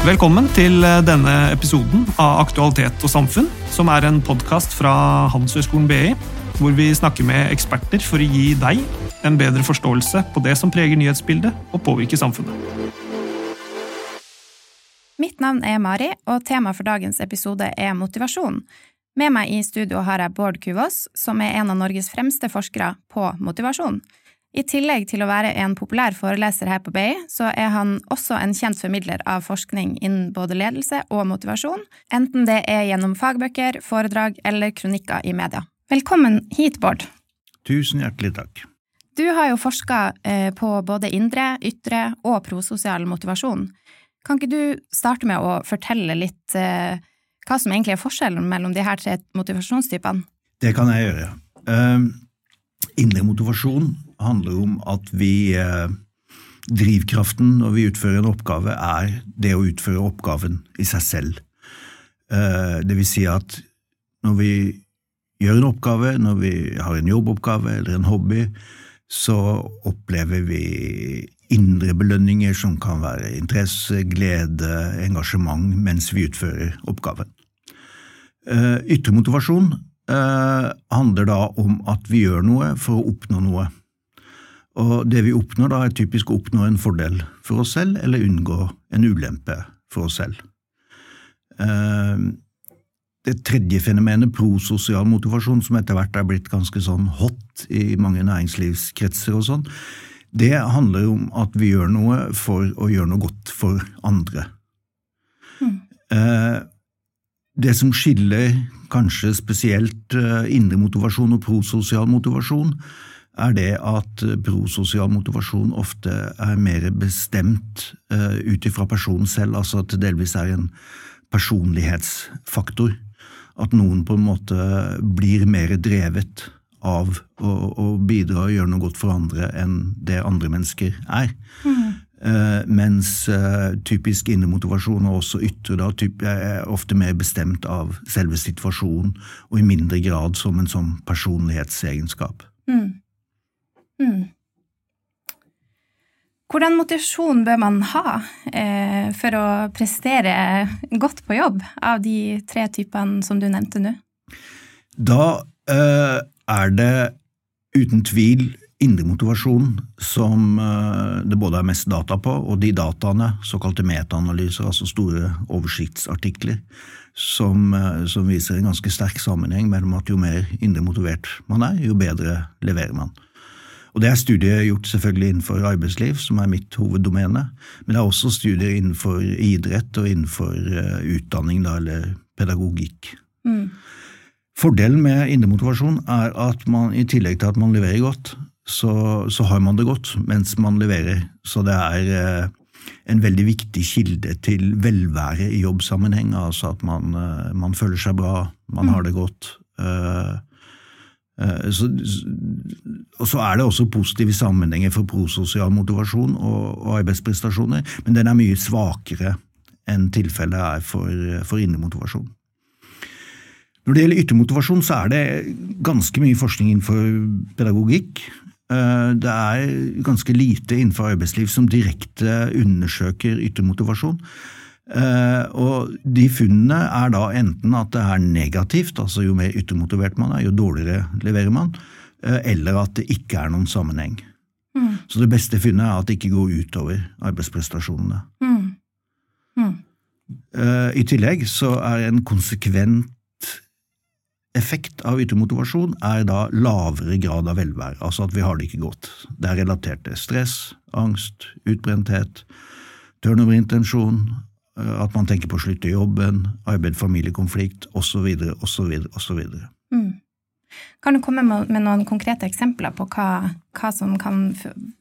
Velkommen til eh, denne episoden av Aktualitet og samfunn, som er en podkast fra Handelshøyskolen BI, hvor vi snakker med eksperter for å gi deg en bedre forståelse på det som preger nyhetsbildet og påvirker samfunnet. Mitt navn er Mari, og temaet for dagens episode er motivasjon. Med meg i studio har jeg Bård Kuvås, som er en av Norges fremste forskere på motivasjon. I tillegg til å være en populær foreleser her på BI, så er han også en kjent formidler av forskning innen både ledelse og motivasjon, enten det er gjennom fagbøker, foredrag eller kronikker i media. Velkommen hit, Bård. Tusen hjertelig takk. Du har jo forska eh, på både indre, ytre og prososial motivasjon. Kan ikke du starte med å fortelle litt eh, hva som egentlig er forskjellen mellom de her tre motivasjonstypene? Det kan jeg gjøre. Uh, indre motivasjon handler om at vi uh, Drivkraften når vi utfører en oppgave, er det å utføre oppgaven i seg selv. Uh, det vil si at når vi gjør en oppgave, når vi har en jobboppgave eller en hobby, så opplever vi indre belønninger som kan være interesse, glede, engasjement mens vi utfører oppgaven. Eh, ytre motivasjon eh, handler da om at vi gjør noe for å oppnå noe. Og det vi oppnår da, er typisk å oppnå en fordel for oss selv, eller unngå en ulempe for oss selv. Eh, det tredje fenomenet, prososial motivasjon, som etter hvert er blitt ganske sånn hot i mange næringslivskretser og sånn, det handler om at vi gjør noe for å gjøre noe godt for andre. Mm. Det som skiller kanskje spesielt eh, indre motivasjon og prososial motivasjon, er det at prososial motivasjon ofte er mer bestemt uh, ut ifra personen selv, altså at det delvis er en personlighetsfaktor. At noen på en måte blir mer drevet av å, å bidra og gjøre noe godt for andre enn det andre mennesker er. Mm. Uh, mens uh, typisk innemotivasjon og også ytre da, typ, er ofte mer bestemt av selve situasjonen, og i mindre grad som en sånn personlighetsegenskap. Mm. Mm. Hvordan motivasjon bør man ha eh, for å prestere godt på jobb, av de tre typene som du nevnte nå? Da eh, er det uten tvil indre motivasjon som eh, det både er mest data på, og de dataene, såkalte metaanalyser, altså store oversiktsartikler, som, eh, som, viser en ganske sterk sammenheng mellom at jo mer indre motivert man er, jo bedre leverer man. Og Det er studier gjort selvfølgelig innenfor arbeidsliv, som er mitt hoveddomene, men det er også studier innenfor idrett og innenfor uh, utdanning, da, eller pedagogikk. Mm. Fordelen med indremotivasjon er at man i tillegg til at man leverer godt, så, så, har man det godt mens man leverer. Så det er eh, en veldig viktig kilde til velvære i jobbsammenheng. Altså at man, eh, man føler seg bra, man mm. har det godt. Eh, eh så, og så er det også positive sammenhenger for prososial motivasjon og, og arbeidsprestasjoner, men den er mye svakere enn tilfellet er for, for innemotivasjon. Når det gjelder yttermotivasjon, så er det ganske mye forskning innenfor pedagogikk. Eh, det er ganske lite innenfor arbeidsliv som direkte undersøker yttermotivasjon. Eh, og de funnene er da enten at det er negativt, altså jo mer yttermotivert man er, jo dårligere leverer man, eh, eller at det ikke er noen sammenheng. Mm. Så det beste funnet er at det ikke går utover arbeidsprestasjonene. Mm. Mm. I tillegg så er en konsekvent effekt av yttermotivasjon er da lavere grad av velvære, altså at vi har det ikke godt. Det er relatert til stress, angst, utbrenthet, turnover-intensjon, eh, at man tenker på å slutte i jobben, arbeid-familie-konflikt osv., osv., osv. Kan du komme med noen konkrete eksempler på hva, hva som kan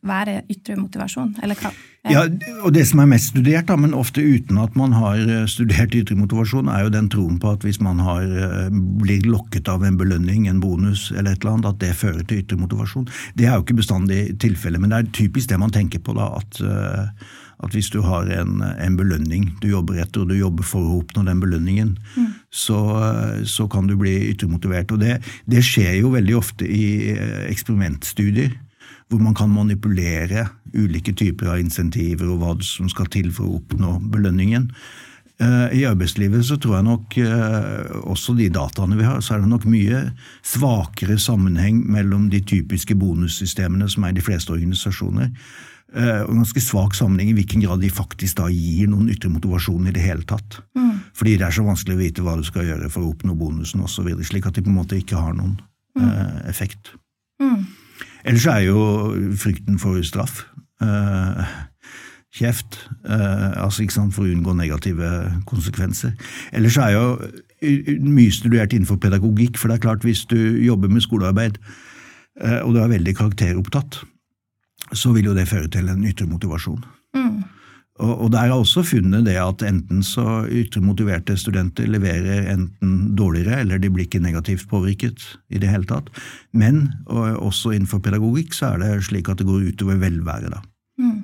være ytre motivasjon? Hva, ja. ja. og Det som er mest studert, da, men ofte uten at man har eh, studert ytre motivasjon, er jo den troen på at hvis man har, eh, blir lokket av en belønning, en bonus eller et eller annet, at det fører til ytre motivasjon. Det er jo ikke bestandig tilfellet, men det er typisk det man tenker på. da, at at hvis du har en, en, belønning du jobber etter, og du jobber for å oppnå den belønningen, mm. så, så, kan du bli yttermotivert. Og det, det, skjer jo veldig ofte i eh, eksperimentstudier, hvor man kan manipulere ulike typer av insentiver og hva som skal til for å oppnå belønningen. Eh, I arbeidslivet så tror jeg nok, eh, også de dataene vi har, så er det nok mye svakere sammenheng mellom de typiske bonussystemene som er i de fleste organisasjoner, og ganske svak sammenheng i hvilken grad de faktisk da gir noen ytre motivasjon i det hele tatt. Mm. Fordi det er så vanskelig å vite hva du skal gjøre for å oppnå bonusen osv., slik at de på en måte ikke har noen mm. effekt. Mm. Ellers er jo frykten for straff. eh, kjeft, Eh, altså ikke sant, for å unngå negative konsekvenser. Ellers er jo mye studert innenfor pedagogikk, for det er klart hvis du jobber med skolearbeid uh, og du er veldig karakteropptatt, så vil jo det føre til en ytre motivasjon. Mm. Og, og der er også funnet det at enten så ytre motiverte studenter leverer enten dårligere, eller de blir ikke negativt påvirket i det hele tatt. Men også innenfor pedagogikk så er det slik at det går utover velvære, da. Mm.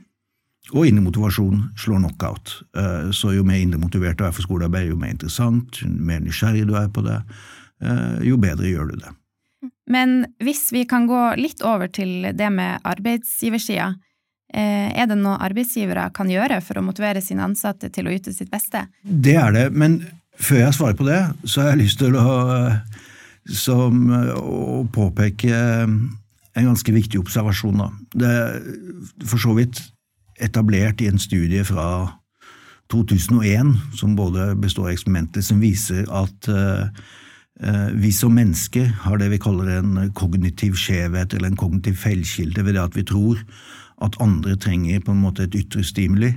Og indre motivasjon slår knockout. Eh, så jo mer indre motivert du er for skolearbeid, jo mer interessant, jo mer nysgjerrig du er på det, eh, jo bedre gjør du det. Men hvis vi kan gå litt over til det med arbeidsgiversida, eh, er det noe arbeidsgivere kan gjøre for å motivere sine ansatte til å yte sitt beste? Det er det, men før jeg svarer på det, så har jeg lyst til å, som, å påpeke en ganske viktig observasjon. Da. Det, for så vidt etablert i en studie fra 2001, som både består av eksperimenter som viser at uh, vi som mennesker har det vi kaller en kognitiv skjevhet, eller en kognitiv feilkilde, ved det at vi tror at andre trenger på en måte et ytre stimuli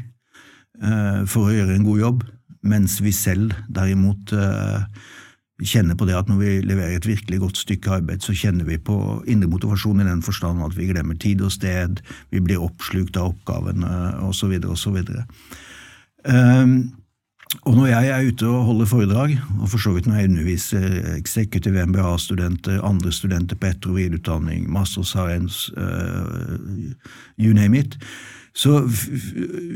uh, for å gjøre en god jobb, mens vi selv derimot uh, kjenner på det at når vi leverer et virkelig godt stykke arbeid, så kjenner vi på indre motivasjon i den forstand at vi glemmer tid og sted, vi blir oppslukt av oppgavene osv. osv. Um, og når jeg er ute og holder foredrag, og for så vidt når jeg underviser executive MBA-studenter, andre studenter på etter- og videreutdanning, master science, uh, you name it, så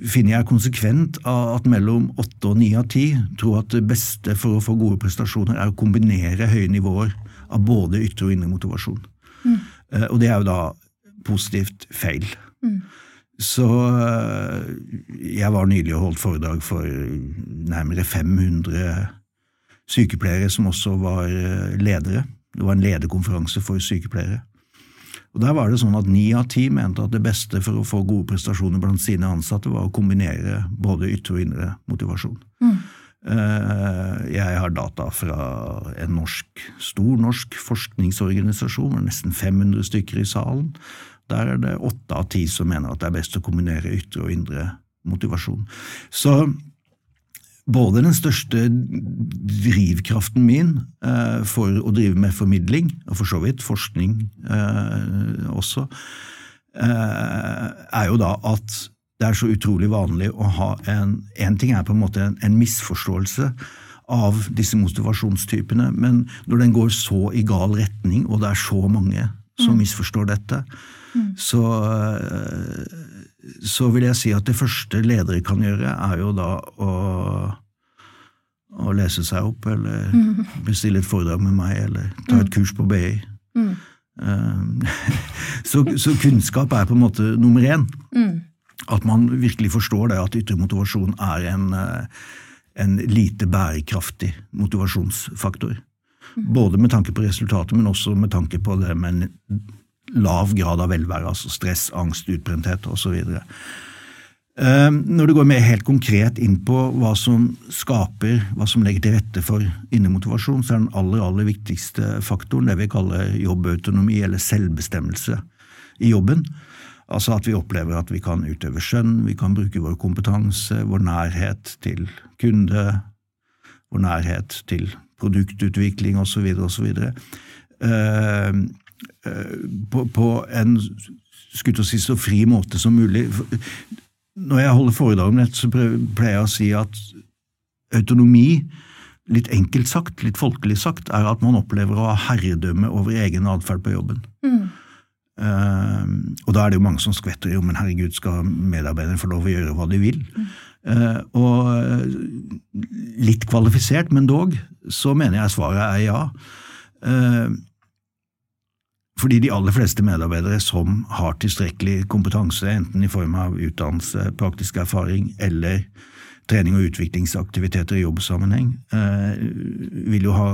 finner jeg konsekvent at mellom åtte og ni av ti tror at det beste for å få gode prestasjoner er å kombinere høye nivåer av både ytre og indre motivasjon. Mm. Uh, og det er jo da positivt feil. Mm. Så eh, jeg var nylig og holdt foredrag for nærmere 500 sykepleiere som også var eh, ledere. Det var en lederkonferanse for sykepleiere. Og Der var det sånn at ni av ti mente at det beste for å få gode prestasjoner blant sine ansatte var å kombinere både ytre og indre motivasjon. Mm. Eh, jeg har data fra en norsk, stor norsk forskningsorganisasjon med nesten 500 stykker i salen. Der er det åtte av ti som mener at det er best å kombinere ytre og indre motivasjon. Så både den største drivkraften min eh, for å drive med formidling, og for så vidt forskning eh, også, eh, er jo da at det er så utrolig vanlig å ha en En ting er på en måte en, en misforståelse av disse motivasjonstypene, men når den går så i gal retning, og det er så mange som mm. misforstår dette, mm. så så vil jeg si at det første ledere kan gjøre, er jo da å, å lese seg opp, eller mm. bestille et foredrag med meg, eller ta et mm. kurs på BI. Mm. Eh, så, så, kunnskap er på en måte nummer én. At man virkelig forstår det, at ytre motivasjon er en, eh, en lite bærekraftig motivasjonsfaktor. Både med tanke på resultatet, men også med tanke på det med lav grad av velvære, altså stress, angst, utbrenthet osv. Ehm, når du går mer helt konkret inn på hva som skaper, hva som legger til rette for innemotivasjon, så er den aller, aller viktigste faktoren det vi kaller jobbautonomi, eller selvbestemmelse i jobben. Altså at vi opplever at vi kan utøve skjønn, vi kan bruke vår kompetanse, vår nærhet til kunde, vår nærhet til produktutvikling osv. osv. Eh, på, på en skulle si, så fri måte som mulig. Når jeg holder foredrag om dette, så pleier jeg å si at autonomi, litt enkelt sagt, litt folkelig sagt, er at man opplever å ha herredømme over egen atferd på jobben. Mm. Uh, og da er det jo mange som skvetter jo, men herregud, skal medarbeiderne få lov å gjøre hva de vil? Mm. Uh, og litt kvalifisert, men dog, så mener jeg svaret er ja. Uh, fordi de aller fleste medarbeidere som har tilstrekkelig kompetanse, enten i form av utdannelse, praktisk erfaring eller trening og utviklingsaktiviteter i jobbsammenheng, eh, vil jo ha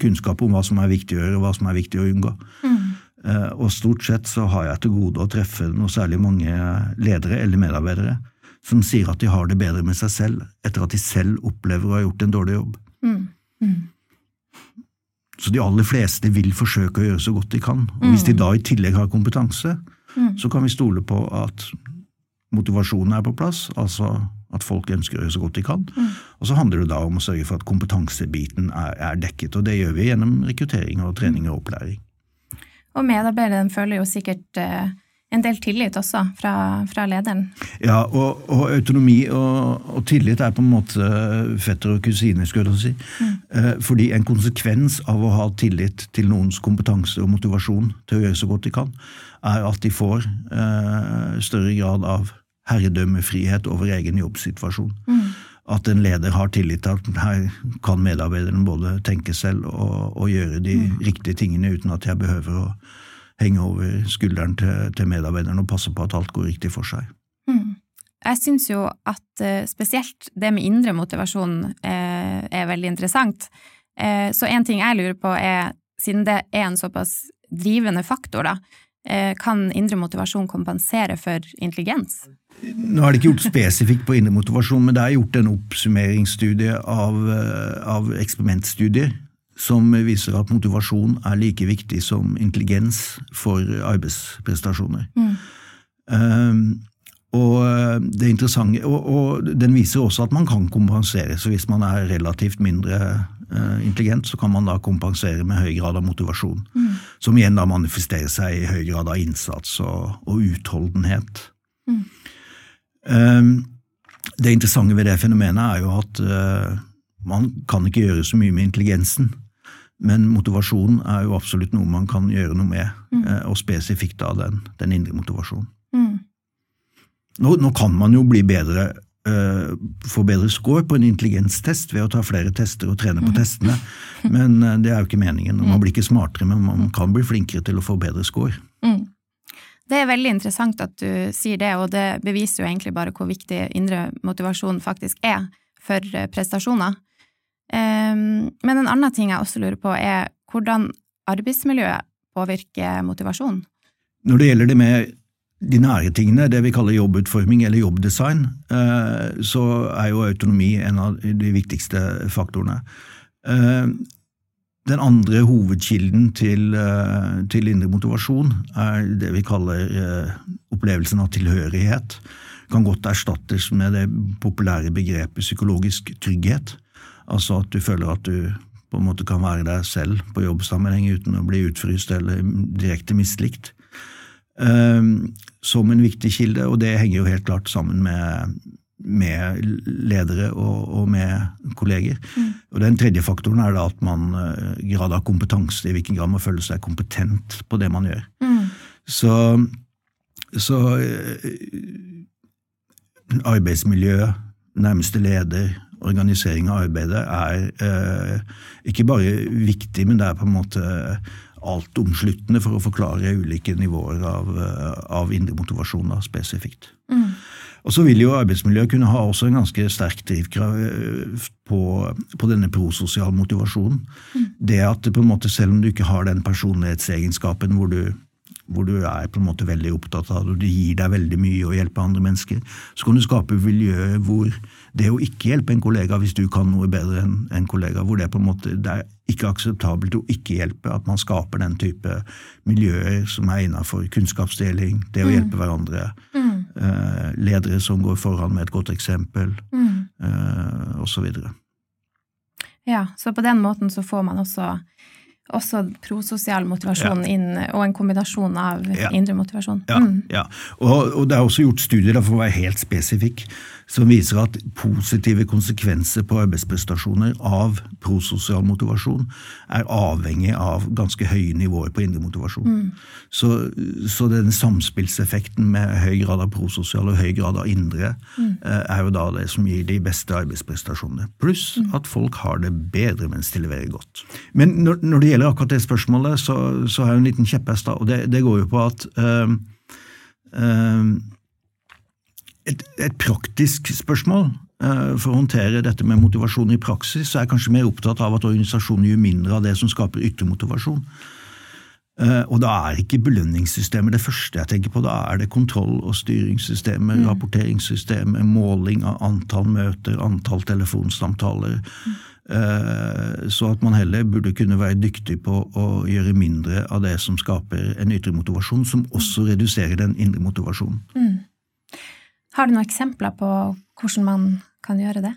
kunnskap om hva som er viktig å gjøre, og hva som er viktig å unngå. Mm. Eh, og stort sett så har jeg til gode å treffe noe særlig mange ledere eller medarbeidere som sier at de har det bedre med seg selv etter at de selv opplever å ha gjort en dårlig jobb. Mm. Mm. Så de aller fleste vil forsøke å gjøre så godt de kan. Og hvis de mm. da i tillegg har kompetanse, mm. så kan vi stole på at motivasjonen er på plass, altså at folk ønsker å gjøre så godt de kan. Mm. Og så handler det da om å sørge for at kompetansebiten er, er, dekket, og det gjør vi gjennom rekruttering og trening og opplæring. Og medarbeideren føler jo sikkert eh, en del tillit også fra, fra lederen. Ja, og, og autonomi og, og, tillit er på en måte fetter og kusiner, skulle jeg si. Mm. Eh, fordi en konsekvens av å ha tillit til noens kompetanse og motivasjon til å gjøre så godt de kan, er at de får eh, større grad av herredømmefrihet over egen jobbsituasjon. Mm. At en leder har tillit til at her kan medarbeiderne både tenke selv og, og gjøre de mm. riktige tingene uten at jeg behøver å henge over skulderen til, til medarbeideren og passe på at alt går riktig for seg. Mm. Jeg syns jo at uh, spesielt det med indre motivasjon uh, er veldig interessant. Uh, så en ting jeg lurer på er, siden det er en såpass drivende faktor, da, kan indre motivasjon kompensere for intelligens? Nå er det ikke gjort spesifikt på indre motivasjon, men det er gjort en oppsummeringsstudie av, av eksperimentstudier som viser at motivasjon er like viktig som intelligens for arbeidsprestasjoner. Mm. Um, og det interessante, og, og, den viser også at man kan kompensere. Så hvis man er relativt mindre uh, intelligent, så kan man da kompensere med høy grad av motivasjon. Mm. Som igjen da manifesterer seg i høy grad av innsats og, og utholdenhet. Mm. Um, det interessante ved det fenomenet er jo at uh, man kan ikke gjøre så mye med intelligensen. Men motivasjon er jo absolutt noe man kan gjøre noe med, mm. Eh, og spesifikt da den, den indre motivasjonen. Mm. Nå, nå, kan man jo bli bedre, uh, få bedre score på en intelligenstest ved å ta flere tester og trene på mm. testene, men uh, det er jo ikke meningen. Man mm. blir ikke smartere, men man kan bli flinkere til å få bedre score. Mm. Det er veldig interessant at du sier det, og det beviser jo egentlig bare hvor viktig indre motivasjon faktisk er for prestasjoner. Ehm, men en annen ting jeg også lurer på, er hvordan arbeidsmiljøet påvirker motivasjon? Når det gjelder det med de nære tingene, det vi kaller jobbutforming eller jobbdesign, eh, så er jo autonomi en av de viktigste faktorene. Eh, den andre hovedkilden til, eh, til indre motivasjon er det vi kaller opplevelsen av tilhørighet. Kan godt erstattes med det populære begrepet psykologisk trygghet. Altså at du føler at du på en måte kan være deg selv på jobbsammenheng uten å bli utfryst eller direkte mislikt. Um, som en viktig kilde, og det henger jo helt klart sammen med, med ledere og, og, med kolleger. Mm. Og Den tredje faktoren er da at man uh, grad av kompetanse, i hvilken grad man føler seg kompetent på det man gjør. Mm. Så, så uh, arbeidsmiljø, nærmeste leder, organisering av arbeidet er eh, ikke bare viktig, men det er på en måte altomsluttende for å forklare ulike nivåer av, eh, av indre motivasjon da, spesifikt. Mm. Og så vil jo arbeidsmiljøet kunne ha også en ganske sterk drivkrav eh, på, på denne prososiale motivasjonen. Mm. Det at på en måte selv om du ikke har den personlighetsegenskapen hvor du hvor du er på en måte veldig opptatt av det, og det gir deg veldig mye å hjelpe andre mennesker, så kan du skape miljø hvor det å ikke hjelpe en kollega hvis du kan noe bedre enn en kollega, hvor det på en måte det er ikke akseptabelt å ikke hjelpe, at man skaper den type miljøer som er innafor kunnskapsdeling, det å mm. hjelpe hverandre, mm. eh, ledere som går foran med et godt eksempel, mm. eh, osv. Ja, så på den måten så får man også også prososial motivasjon ja. inn, og en kombinasjon av ja. indre motivasjon. Ja, mm. ja. Og, og, det er også gjort studier, for å være helt spesifikk, som viser at positive konsekvenser på arbeidsprestasjoner av prososial motivasjon er avhengig av ganske høye nivåer på indre motivasjon. Mm. Så, så den samspillseffekten med høy grad av prososial og høy grad av indre mm. er jo da det som gir de beste arbeidsprestasjonene. Pluss mm. at folk har det bedre mens de leverer godt. Men når, når det gjelder akkurat det spørsmålet, så, så har jeg en liten kjepphest, og det, det, går jo på at øh, øh, et, et praktisk spørsmål eh, for å håndtere dette med motivasjon i praksis, så er jeg kanskje mer opptatt av at organisasjonen gjør mindre av det som skaper ytre motivasjon. Eh, og da er ikke belønningssystemet det første jeg tenker på, da er det kontroll- og styringssystemer, mm. rapporteringssystemer, måling av antall møter, antall telefonsamtaler. Mm. Så at man heller burde kunne være dyktig på å gjøre mindre av det som skaper en ytre motivasjon, som også reduserer den indre motivasjonen. Mm. Har du noen eksempler på hvordan man kan gjøre det?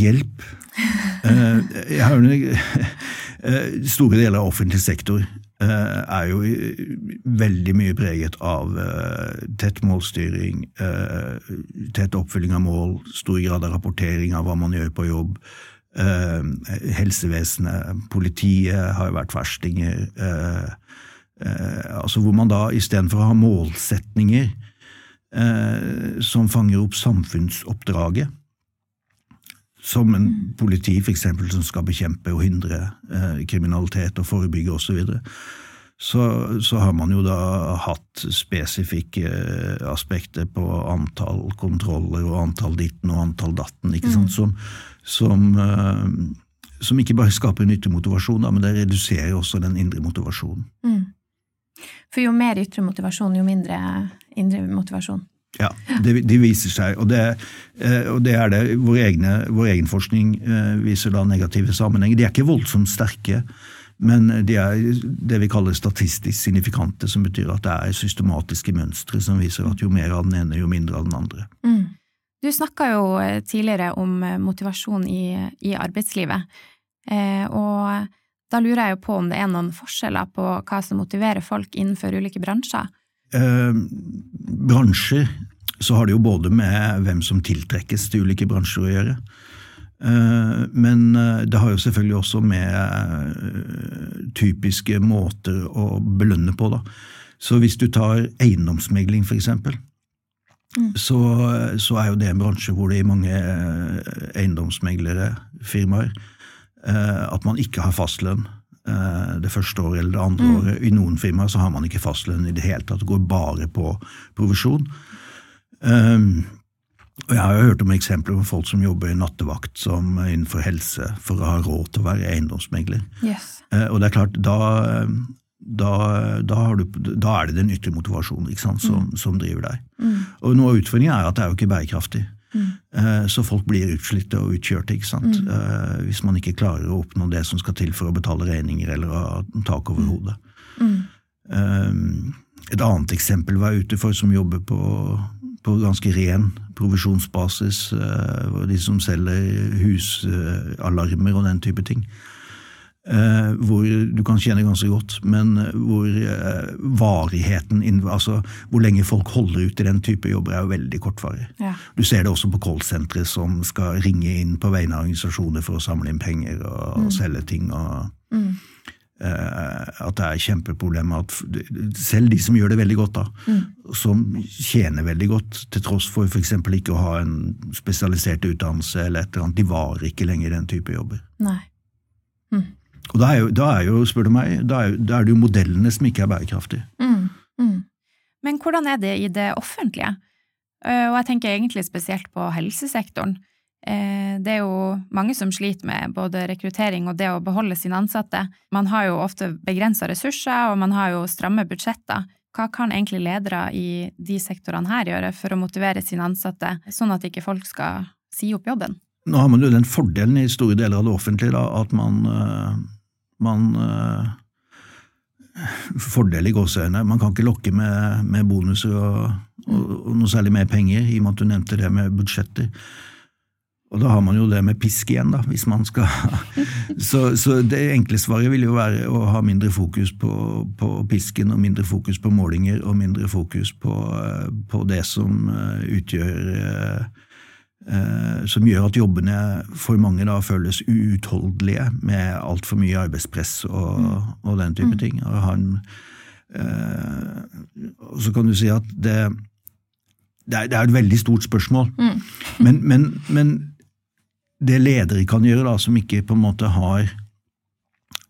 Hjelp. Eh, jeg har Store deler av offentlig sektor eh, er jo veldig mye preget av tett målstyring, tett oppfylling av mål, stor grad av rapportering av hva man gjør på jobb. Helsevesenet, politiet har jo vært verstinger. Altså hvor man da istedenfor å ha målsetninger eh, som fanger opp samfunnsoppdraget. Som en politi for eksempel, som skal bekjempe og hindre eh, kriminalitet og forebygge osv. Så, så, så har man jo da hatt spesifikke eh, aspekter på antall kontroller og antall ditten og antall datten, ikke sant, mm. som, som, uh, som, ikke bare skaper motivasjon, da, men det reduserer også den indre motivasjonen. Mm. For jo mer ytre motivasjon, jo mindre indre motivasjon. Ja, det, de viser seg, og det, eh, og det er det vår, egne, vår, egen forskning eh, viser da negative sammenhenger. De er ikke voldsomt sterke, men de er det vi kaller statistisk signifikante, som betyr at det er systematiske mønstre som viser at jo mer av den ene, jo mindre av den andre. Mm. Du snakka jo eh, tidligere om motivasjon i, i arbeidslivet, eh, og da lurer jeg jo på om det er noen forskjeller på hva som motiverer folk innenfor ulike bransjer? Eh, bransjer så har det jo både med hvem som tiltrekkes til ulike bransjer å gjøre. Eh, men eh, det har jo selvfølgelig også med typiske måter å belønne på, da. Så hvis du tar eiendomsmegling, eksempel, mm. så, så, er jo det en bransje hvor det i mange eiendomsmeglere, firmaer, at man ikke har fastlønn. Eh, det første året eller det andre mm. året. I noen firmaer så har man ikke fastlønn i det hele tatt, det går bare på provisjon. Um, og Jeg har jo hørt om eksempler på folk som jobber i nattevakt som innenfor helse for å ha råd til å være eiendomsmegler. Yes. Uh, og det er klart, da, da, da, du, da, er det den ytre motivasjonen som, mm. som, driver deg. Mm. Og Noe av utfordringen er at det er jo ikke bærekraftig. Mm. Så folk blir utslitte og utkjørte, ikke sant. Mm. Eh, hvis man ikke klarer å oppnå det som skal til for å betale regninger eller ha tak over mm. hodet. Mm. Eh, et annet eksempel var jeg ute for, som jobber på, på ganske ren provisjonsbasis. De som selger husalarmer og den type ting. Uh, hvor du kan tjene ganske godt, men hvor eh, varigheten Altså hvor lenge folk holder ut i den type jobber, er jo veldig kortvarig. Ja. Du ser det også på callsentre som skal ringe inn på vegne av organisasjoner for å samle inn penger og, mm. selge ting. og mm. uh, At det er kjempeproblemer at selv de som gjør det veldig godt, da, mm. som tjener veldig godt, til tross for f.eks. ikke å ha en spesialisert utdannelse eller et eller annet, de varer ikke lenger i den type jobber. Nei. Mm. Og da er, jo, da er jo, spør du meg, da er, da er, det jo modellene som ikke er bærekraftige. Mm, mm. Men hvordan er det i det offentlige? Eh, og jeg tenker egentlig spesielt på helsesektoren. Eh, det er jo mange som sliter med både rekruttering og det å beholde sine ansatte. Man har jo ofte begrensa ressurser, og man har jo stramme budsjetter. Hva kan egentlig ledere i de sektorene her gjøre for å motivere sine ansatte, sånn at ikke folk skal si opp jobben? Nå har man jo den fordelen i store deler av det offentlige da, at man eh, man uh, Fordel i gåseøynene. Man kan ikke lokke med, med bonuser og, og, og, noe særlig mer penger, i og med at du nevnte det med budsjetter. Og da har man jo det med pisk igjen, da, hvis man skal så, så, det enkle svaret vil jo være å ha mindre fokus på, på, pisken og mindre fokus på målinger og mindre fokus på, på det som eh, utgjør eh, eh, Som gjør at jobbene for mange da føles uutholdelige med altfor mye arbeidspress og, mm. og, den type mm. ting. Og, han, eh, så kan du si at det det er, det er, et veldig stort spørsmål. Mm. Men, men, men, det ledere kan gjøre, da, som ikke på en måte har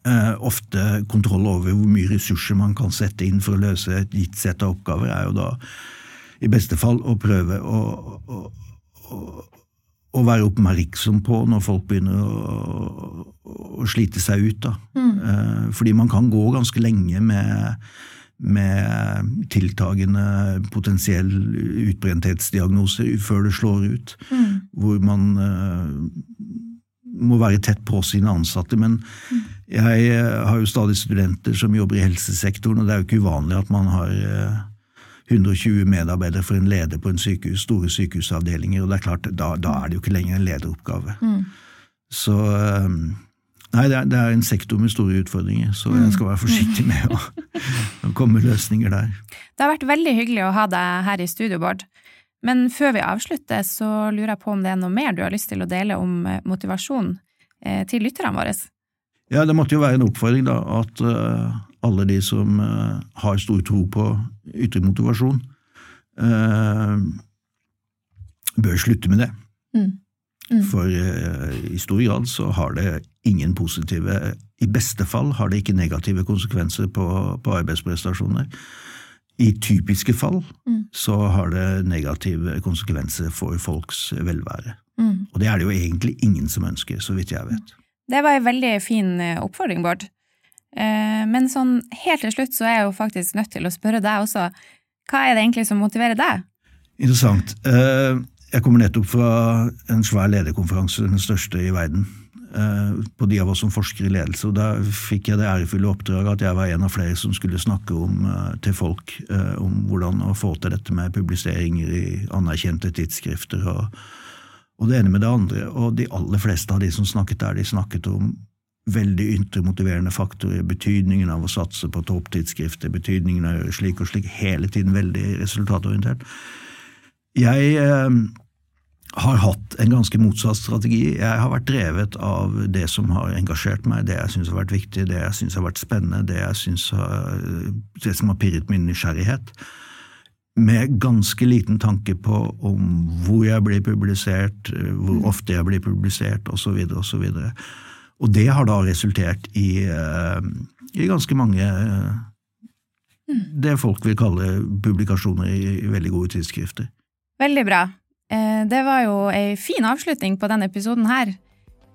eh, ofte kontroll over hvor mye ressurser man kan sette inn for å løse et gitt sett av oppgaver, er jo da i beste fall å prøve å, å, å, å være oppmerksom på når folk begynner å, slite seg ut. Da. Mm. Eh, fordi man kan gå ganske lenge med med tiltagende potensiell utbrenthetsdiagnose før det slår ut. Mm. Hvor man uh, må være tett på sine ansatte. Men mm. jeg har jo stadig studenter som jobber i helsesektoren, og det er jo ikke uvanlig at man har eh, 120 medarbeidere for en leder på en sykehus, store sykehusavdelinger, og det er klart, da, da er det jo ikke lenger en lederoppgave. Mm. Så Nei, det er, det er, en sektor med store utfordringer, så jeg skal være forsiktig med å, å komme med løsninger der. Det har vært veldig hyggelig å ha deg her i studio, Bård. Men før vi avslutter, så lurer jeg på om det er noe mer du har lyst til å dele om eh, motivasjon eh, til lytterne våre? Ja, det måtte jo være en oppfordring, da, at uh, alle de som uh, har stor tro på ytre motivasjon, uh, bør slutte med det. Mm. Mm. For uh, i stor grad så har det ingen positive I beste fall har det ikke negative konsekvenser på, på arbeidsprestasjoner. I typiske fall mm. så har det negative konsekvenser for folks velvære. Mm. Og det er det jo egentlig ingen som ønsker, så vidt jeg vet. Det var en veldig fin eh, oppfordring, Bård. Eh, men sånn helt til slutt så er jeg jo faktisk nødt til å spørre deg også. Hva er det egentlig som motiverer deg? Interessant. Jeg kommer nettopp fra en svær lederkonferanse, den største i verden, eh, på de av oss som forsker i ledelse. og Da fikk jeg det ærefulle oppdraget at jeg var en av flere som skulle snakke om, eh, til folk eh, om hvordan å få til dette med publiseringer i anerkjente tidsskrifter og, og det ene med det andre. Og de aller fleste av de som snakket der, de snakket om veldig ytre motiverende faktorer, betydningen av å satse på topptidsskrifter, betydningen av å gjøre slik og slik, hele tiden veldig resultatorientert. Jeg eh, har hatt en ganske motsatt strategi. Jeg har vært drevet av det som har engasjert meg, det jeg syns har vært viktig, det jeg syns har vært spennende, det, jeg har, det som har pirret min nysgjerrighet. Med ganske liten tanke på om hvor jeg blir publisert, hvor mm. ofte jeg blir publisert, osv. osv. Og, og det har da resultert i, eh, i ganske mange mm. det folk vil kalle publikasjoner i veldig gode tidsskrifter. Veldig bra. Eh, det var jo ei fin avslutning på denne episoden her.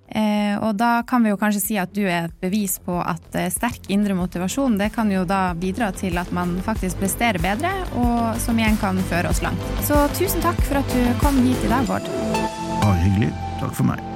Eh, og da kan vi jo kanskje si at du er et bevis på at eh, sterk indre motivasjon det kan jo da bidra til at man faktisk presterer bedre, og som igjen kan føre oss langt. Så tusen takk for at du kom hit i dag, Bård. Bare hyggelig. Takk for meg.